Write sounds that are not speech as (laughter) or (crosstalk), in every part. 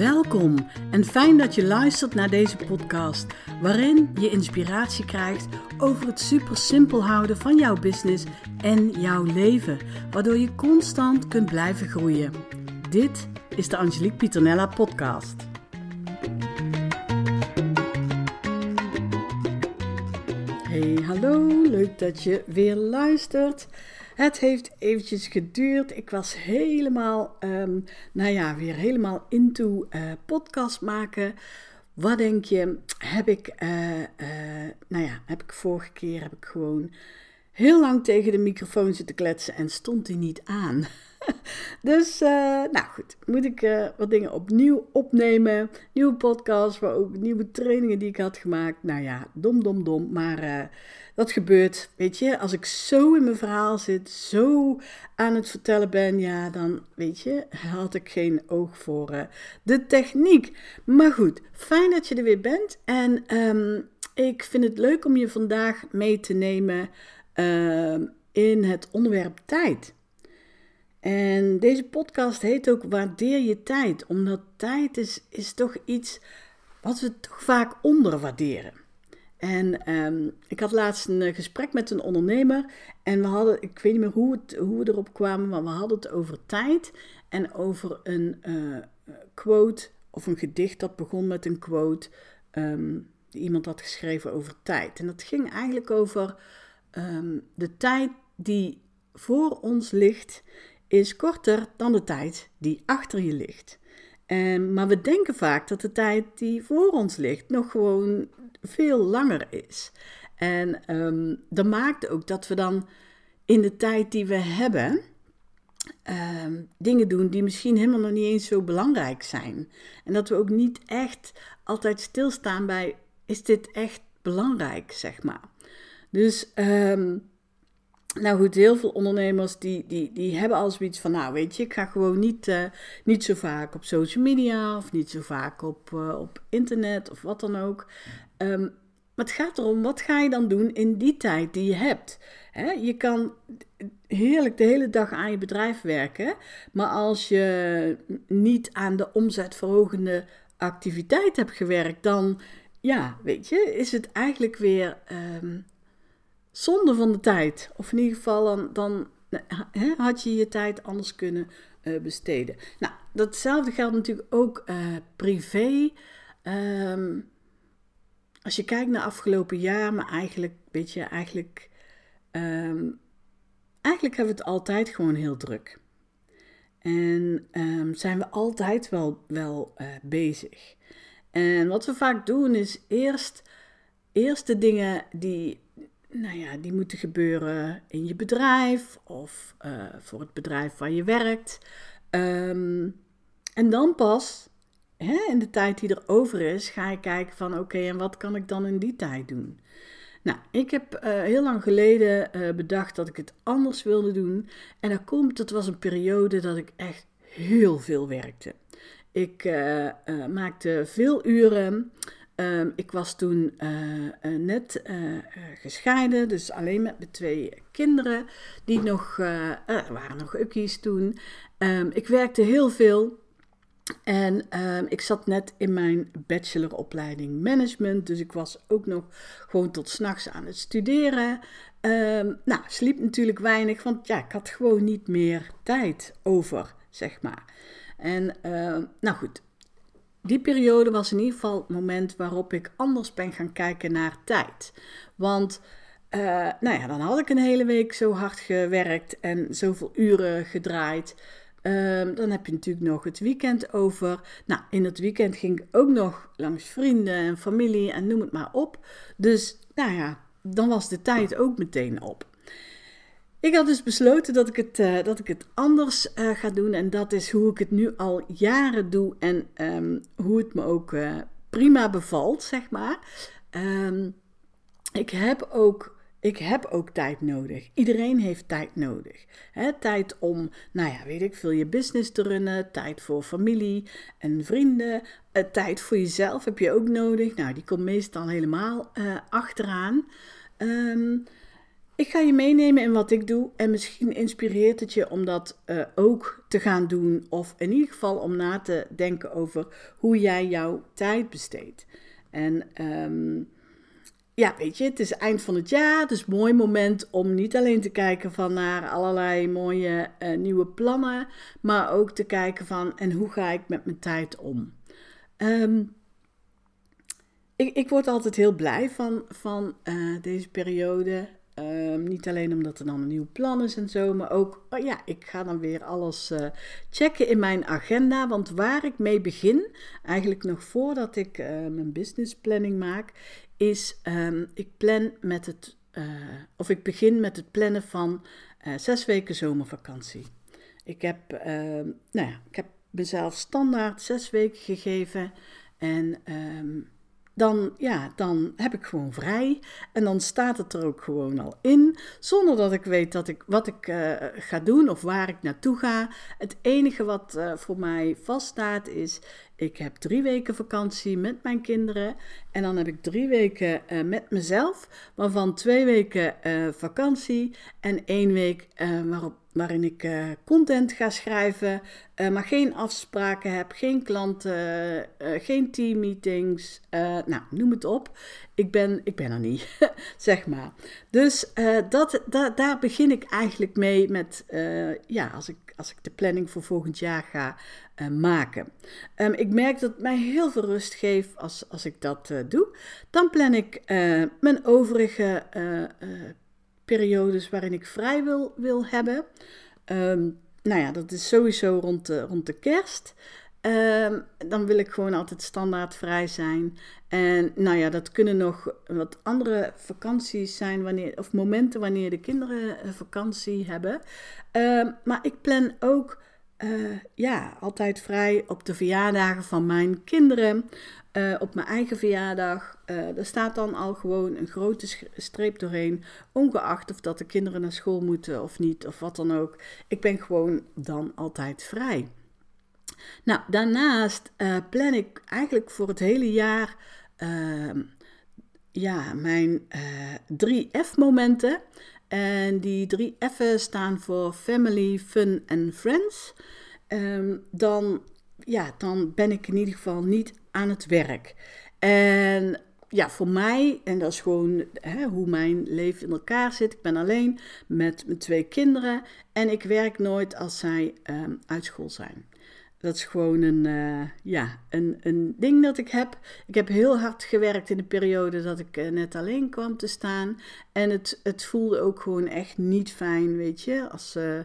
Welkom en fijn dat je luistert naar deze podcast, waarin je inspiratie krijgt over het super simpel houden van jouw business en jouw leven, waardoor je constant kunt blijven groeien. Dit is de Angelique Pieternella podcast. Hey, hallo, leuk dat je weer luistert. Het heeft eventjes geduurd. Ik was helemaal, um, nou ja, weer helemaal into uh, podcast maken. Wat denk je? Heb ik, uh, uh, nou ja, heb ik vorige keer heb ik gewoon heel lang tegen de microfoon zitten kletsen en stond die niet aan. (laughs) dus, uh, nou goed, moet ik uh, wat dingen opnieuw opnemen. Nieuwe podcast, maar ook nieuwe trainingen die ik had gemaakt. Nou ja, dom, dom, dom. Maar uh, dat gebeurt, weet je, als ik zo in mijn verhaal zit, zo aan het vertellen ben, ja, dan, weet je, had ik geen oog voor de techniek. Maar goed, fijn dat je er weer bent. En um, ik vind het leuk om je vandaag mee te nemen in het onderwerp tijd. En deze podcast heet ook Waardeer je tijd, omdat tijd is, is toch iets wat we toch vaak onderwaarderen. En um, ik had laatst een eh, gesprek met een ondernemer en we hadden, ik weet niet meer hoe, hoe we erop kwamen, maar we hadden het over tijd en over een uh, quote of een gedicht dat begon met een quote um, die iemand had geschreven over tijd. En dat ging eigenlijk over um, de tijd die voor ons ligt is korter dan de tijd die achter je ligt. En, maar we denken vaak dat de tijd die voor ons ligt nog gewoon veel langer is. En um, dat maakt ook dat we dan in de tijd die we hebben dingen doen die misschien helemaal nog niet eens zo belangrijk zijn. En dat we ook niet echt altijd stilstaan bij: is dit echt belangrijk, zeg maar. Dus um, nou goed, heel veel ondernemers die, die, die hebben al zoiets van, nou weet je, ik ga gewoon niet, uh, niet zo vaak op social media of niet zo vaak op, uh, op internet of wat dan ook. Um, maar het gaat erom, wat ga je dan doen in die tijd die je hebt? He, je kan heerlijk de hele dag aan je bedrijf werken, maar als je niet aan de omzetverhogende activiteit hebt gewerkt, dan, ja, weet je, is het eigenlijk weer... Um, zonde van de tijd. Of in ieder geval dan, hè, had je je tijd anders kunnen uh, besteden. Nou, datzelfde geldt natuurlijk ook uh, privé. Um, als je kijkt naar afgelopen jaar, maar eigenlijk, weet je, eigenlijk, um, eigenlijk hebben we het altijd gewoon heel druk. En um, zijn we altijd wel, wel uh, bezig. En wat we vaak doen is eerst, eerst de dingen die nou ja, die moeten gebeuren in je bedrijf of uh, voor het bedrijf waar je werkt. Um, en dan pas, hè, in de tijd die er over is, ga je kijken van oké, en wat kan ik dan in die tijd doen? Nou, ik heb uh, heel lang geleden uh, bedacht dat ik het anders wilde doen. En dat komt, het was een periode dat ik echt heel veel werkte. Ik maakte veel uren. Um, ik was toen uh, uh, net uh, gescheiden, dus alleen met mijn twee kinderen. Die nog, er waren nog ukkies toen. Um, ik werkte heel veel. En um, ik zat net in mijn bacheloropleiding management. Dus ik was ook nog gewoon tot s'nachts aan het studeren. nou, sliep natuurlijk weinig, want ja, ik had gewoon niet meer tijd over, zeg maar. En nou goed, die periode was in ieder geval het moment waarop ik anders ben gaan kijken naar tijd. Want uh, nou ja, dan had ik een hele week zo hard gewerkt en zoveel uren gedraaid. Uh, dan heb je natuurlijk nog het weekend over. Nou, in het weekend ging ik ook nog langs vrienden en familie en noem het maar op. Dus nou ja, dan was de tijd ook meteen op. Ik had dus besloten dat ik het, uh, dat ik het anders uh, ga doen. En dat is hoe ik het nu al jaren doe. En um, hoe het me ook uh, prima bevalt, zeg maar. Um, ik, heb ook, ik heb ook tijd nodig. Iedereen heeft tijd nodig. Tijd om, nou ja, weet ik veel, je business te runnen. Tijd voor familie en vrienden. tijd voor jezelf heb je ook nodig. Nou, die komt meestal helemaal achteraan. Um, ik ga je meenemen in wat ik doe en misschien inspireert het je om dat uh, ook te gaan doen. Of in ieder geval om na te denken over hoe jij jouw tijd besteedt. En um, ja, weet je, het is eind van het jaar. Is een mooi moment om niet alleen te kijken van naar allerlei mooie uh, nieuwe plannen, maar ook te kijken van en hoe ga ik met mijn tijd om. Um, ik, ik word altijd heel blij van, van uh, deze periode. Um, niet alleen omdat er dan een nieuw plan is en zo, maar ook, oh ja, ik ga dan weer alles uh, checken in mijn agenda. Want waar ik mee begin, eigenlijk nog voordat ik uh, mijn business planning maak, is um, ik plan met het, of ik begin met het plannen van zes weken zomervakantie. Ik heb, ehm, nou ja, ik heb mezelf standaard zes weken gegeven en dan, ja, dan heb ik gewoon vrij. En dan staat het er ook gewoon al in. Zonder dat ik weet dat ik, wat ik uh, ga doen of waar ik naartoe ga. Het enige wat uh, voor mij vaststaat is: ik heb drie weken vakantie met mijn kinderen. En dan heb ik drie weken uh, met mezelf. Waarvan twee weken vakantie en één week waarop waarin ik content ga schrijven, maar geen afspraken heb, geen klanten, geen teammeetings, nou, noem het op. Ik ben, ik ben er niet, (laughs) zeg maar. Dus dat, da, daar begin ik eigenlijk mee met, ja, als ik, als ik de planning voor volgend jaar ga maken. Um, ik merk dat het mij heel veel rust geeft als, als ik dat doe. Dan plan ik mijn overige periodes waarin ik vrij wil, wil hebben. Um, nou ja, dat is sowieso rond de, rond de kerst. Um, dan wil ik gewoon altijd standaard vrij zijn. En nou ja, dat kunnen nog wat andere vakanties zijn, wanneer, of momenten wanneer de kinderen vakantie hebben. Um, maar ik plan ook uh, ja, altijd vrij op de verjaardagen van mijn kinderen. Uh, op mijn eigen verjaardag. Uh, er staat dan al gewoon een grote streep doorheen. Ongeacht of dat de kinderen naar school moeten of niet, of wat dan ook. Ik ben gewoon dan altijd vrij. Nou, daarnaast uh, plan ik eigenlijk voor het hele jaar ehm, ja, mijn drie F-momenten. En die drie F'en staan voor Family, Fun en Friends. Um, dan, ja, dan ben ik in ieder geval niet aan het werk. En ja, voor mij, en dat is gewoon hè, hoe mijn leven in elkaar zit. Ik ben alleen met mijn twee kinderen en ik werk nooit als zij um, uit school zijn. Dat is gewoon een, uh, ja, een, een ding dat ik heb. Ik heb heel hard gewerkt in de periode dat ik uh, net alleen kwam te staan. En het, het voelde ook gewoon echt niet fijn, weet je. Als, uh,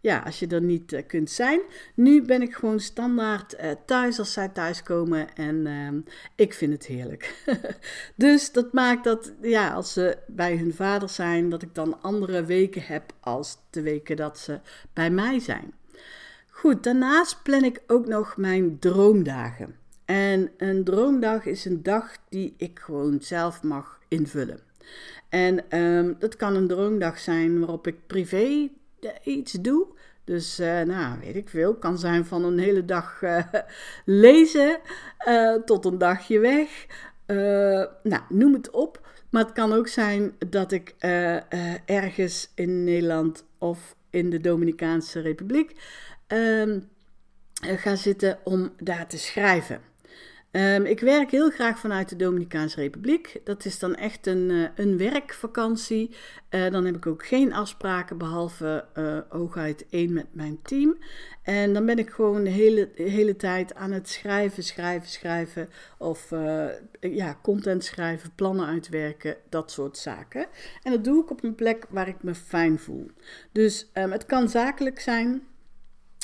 ja, als je er niet kunt zijn. Nu ben ik gewoon standaard thuis als zij thuiskomen en uh, ik vind het heerlijk. (laughs) dus dat maakt dat, ja, als ze bij hun vader zijn, dat ik dan andere weken heb als de weken dat ze bij mij zijn. Goed, daarnaast plan ik ook nog mijn droomdagen. En een droomdag is een dag die ik gewoon zelf mag invullen. En um, dat kan een droomdag zijn waarop ik privé iets doe. Dus, uh, nou, weet ik veel. Kan zijn van een hele dag uh, (laughs) lezen tot een dagje weg. nou, noem het op. Maar het kan ook zijn dat ik ergens in Nederland of in de Dominicaanse Republiek um, ga zitten om daar te schrijven. Um, ik werk heel graag vanuit de Dominicaanse Republiek. Dat is dan echt een, uh, een werkvakantie. Uh, dan heb ik ook geen afspraken behalve uh, hooguit één met mijn team. En dan ben ik gewoon de hele, hele tijd aan het schrijven, schrijven, schrijven. Of ja, content schrijven, plannen uitwerken, dat soort zaken. En dat doe ik op een plek waar ik me fijn voel. Dus um, het kan zakelijk zijn.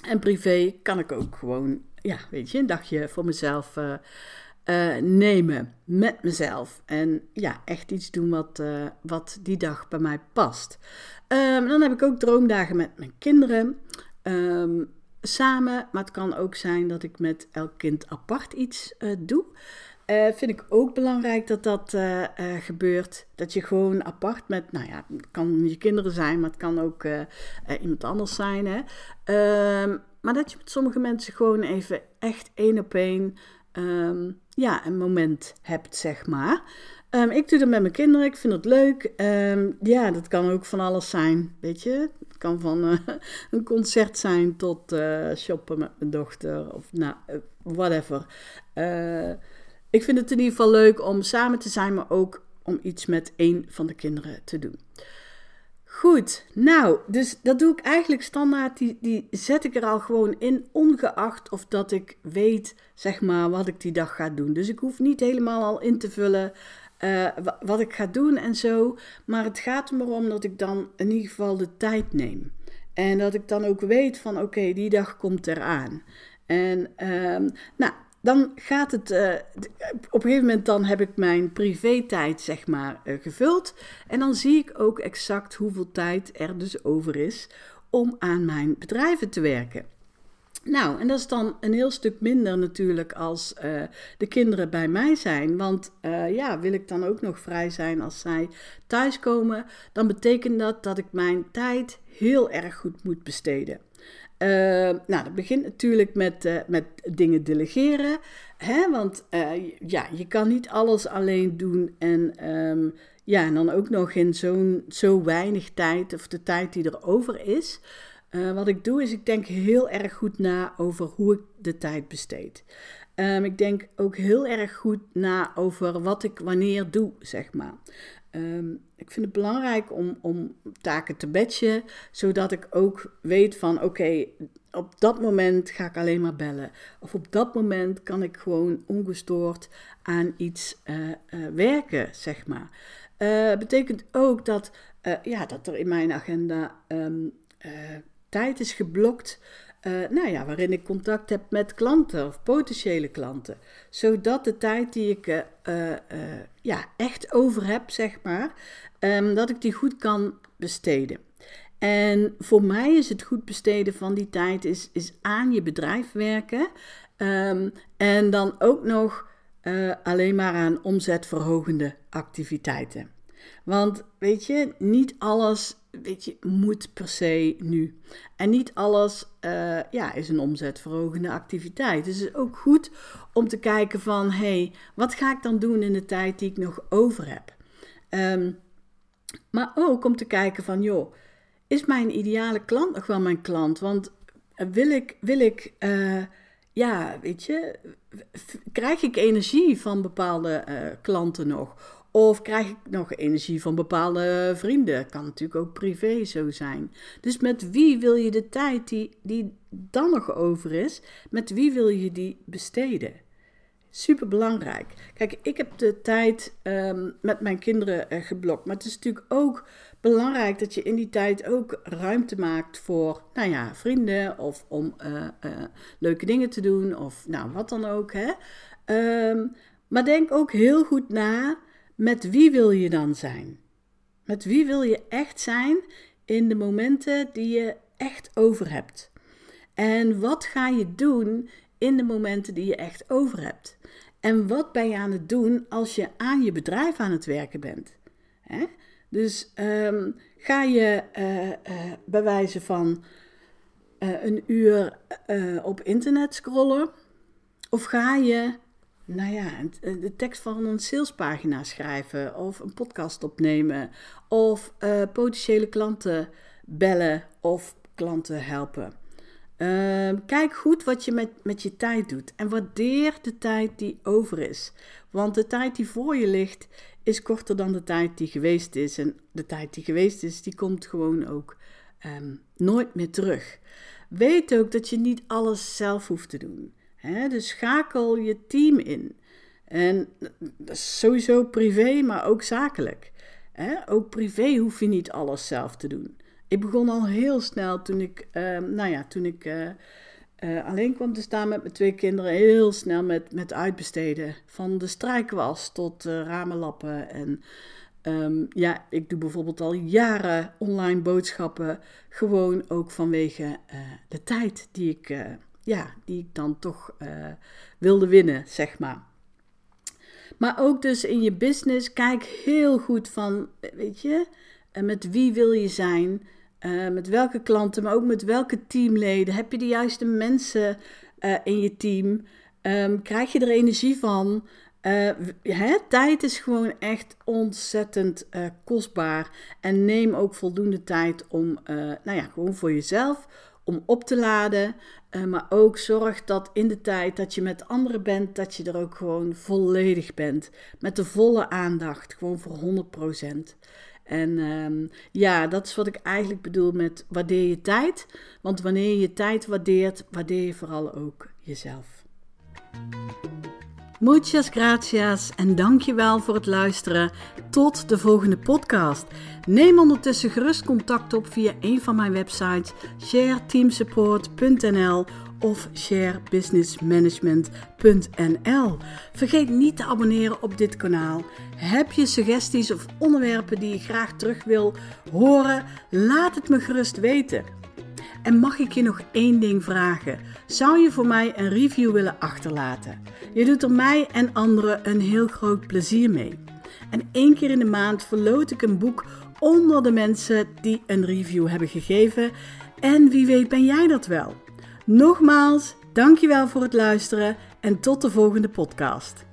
En privé kan ik ook gewoon ja, weet je, een dagje voor mezelf uh, uh, nemen met mezelf. En ja, echt iets doen wat, uh, wat die dag bij mij past. Um, dan heb ik ook droomdagen met mijn kinderen. Um, samen, maar het kan ook zijn dat ik met elk kind apart iets doe. Uh, vind ik ook belangrijk dat dat uh, uh, gebeurt. Dat je gewoon apart met, nou ja, het kan je kinderen zijn, maar het kan ook iemand anders zijn. Hè? Ehm, maar dat je met sommige mensen gewoon even echt één op één um, ja, een moment hebt, zeg maar. Ehm, ik doe dat met mijn kinderen, ik vind het leuk. Ehm, ja, dat kan ook van alles zijn, weet je. Het kan van eh, (laughs) een concert zijn tot shoppen met mijn dochter of nou, eh, whatever. Ik vind het in ieder geval leuk om samen te zijn, maar ook om iets met één van de kinderen te doen. Goed, nou, dus dat doe ik eigenlijk standaard. Die, die zet ik er al gewoon in, ongeacht of dat ik weet, zeg maar, wat ik die dag ga doen. Dus ik hoef niet helemaal al in te vullen uh, wat ik ga doen en zo. Maar het gaat er maar om dat ik dan in ieder geval de tijd neem. En dat ik dan ook weet van, oké, die dag komt eraan. En, uh, nou, dan gaat het, uh, op een gegeven moment dan heb ik mijn privé-tijd zeg maar uh, gevuld. En dan zie ik ook exact hoeveel tijd er dus over is om aan mijn bedrijven te werken. Nou, en dat is dan een heel stuk minder natuurlijk als uh, de kinderen bij mij zijn. Want ja, wil ik dan ook nog vrij zijn als zij thuiskomen, dan betekent dat dat ik mijn tijd heel erg goed moet besteden. Uh, nou, dat begint natuurlijk met, uh, met dingen delegeren. Hè? Want uh, ja, je kan niet alles alleen doen. En, um, ja, en dan ook nog in zo'n zo weinig tijd, of de tijd die er over is. wat ik doe, is ik denk heel erg goed na over hoe ik de tijd besteed. Um, ik denk ook heel erg goed na over wat ik wanneer doe, zeg maar. Um, ik vind het belangrijk om, om taken te batchen, zodat ik ook weet van oké, op dat moment ga ik alleen maar bellen. Of op dat moment kan ik gewoon ongestoord aan iets uh, uh, werken, zeg maar. Uh, betekent ook dat, ja, dat er in mijn agenda um, tijd is geblokt uh, nou ja, waarin ik contact heb met klanten of potentiële klanten. Zodat de tijd die ik uh, ja, echt over heb, zeg maar, um, dat ik die goed kan besteden. En voor mij is het goed besteden van die tijd is, is aan je bedrijf werken. Um, en dan ook nog alleen maar aan omzetverhogende activiteiten. Want weet je, niet alles weet je, moet per se nu. En niet alles uh, ja, is een omzetverhogende activiteit. Dus het is ook goed om te kijken van, hey, wat ga ik dan doen in de tijd die ik nog over heb? Um, maar ook om te kijken van, joh, is mijn ideale klant nog wel mijn klant? Want wil ik, wil ik uh, ja, weet je, krijg ik energie van bepaalde klanten nog? Of krijg ik nog energie van bepaalde vrienden? Kan natuurlijk ook privé zo zijn. Dus met wie wil je de tijd die, die dan nog over is, met wie wil je die besteden? Super belangrijk. Kijk, ik heb de tijd um, met mijn kinderen uh, geblokt. Maar het is natuurlijk ook belangrijk dat je in die tijd ook ruimte maakt voor, nou ja, vrienden of om uh, uh, leuke dingen te doen of nou wat dan ook. Hè? Um, maar denk ook heel goed na met wie wil je dan zijn? Met wie wil je echt zijn in de momenten die je echt over hebt? En wat ga je doen in de momenten die je echt over hebt? En wat ben je aan het doen als je aan je bedrijf aan het werken bent? Hè? Dus um, ga je uh, bij wijze van uh, een uur op internet scrollen? Of ga je nou ja, eh, de tekst van een salespagina schrijven of een podcast opnemen of uh, potentiële klanten bellen of klanten helpen. Uh, kijk goed wat je met, met je tijd doet en waardeer de tijd die over is. Want de tijd die voor je ligt is korter dan de tijd die geweest is. En de tijd die geweest is, die komt gewoon ook um, nooit meer terug. Weet ook dat je niet alles zelf hoeft te doen dus schakel je team in. En dat is sowieso privé, maar ook zakelijk. ook privé hoef je niet alles zelf te doen. Ik begon al heel snel toen ik, uh, nou ja, toen ik uh, uh, alleen kwam te staan met mijn twee kinderen, heel snel met, met uitbesteden. Van de strijkwas tot ramenlappen. En um, ja, ik doe bijvoorbeeld al jaren online boodschappen. Gewoon ook vanwege de tijd die ik ja, die ik dan toch uh, wilde winnen, zeg maar. Maar ook dus in je business, kijk heel goed van, weet je, uh, met wie wil je zijn, met welke klanten, maar ook met welke teamleden. Heb je de juiste mensen in je team? Um, krijg je er energie van? Hè, tijd is gewoon echt ontzettend kostbaar. En neem ook voldoende tijd om, nou ja, gewoon voor jezelf, om op te laden. maar ook zorg dat in de tijd dat je met anderen bent, dat je er ook gewoon volledig bent. Met de volle aandacht, gewoon voor 100%. En um, ja, dat is wat ik eigenlijk bedoel met waardeer je tijd. Want wanneer je je tijd waardeert, waardeer je vooral ook jezelf. Muchas gracias en dankjewel voor het luisteren. Tot de volgende podcast. Neem ondertussen gerust contact op via een van mijn websites shareteamsupport.nl of sharebusinessmanagement.nl. Vergeet niet te abonneren op dit kanaal. Heb je suggesties of onderwerpen die je graag terug wil horen? Laat het me gerust weten. En mag ik je nog één ding vragen? Zou je voor mij een review willen achterlaten? Je doet er mij en anderen een heel groot plezier mee. En één keer in de maand verloot ik een boek onder de mensen die een review hebben gegeven. En wie weet ben jij dat wel? Nogmaals, dankjewel voor het luisteren en tot de volgende podcast.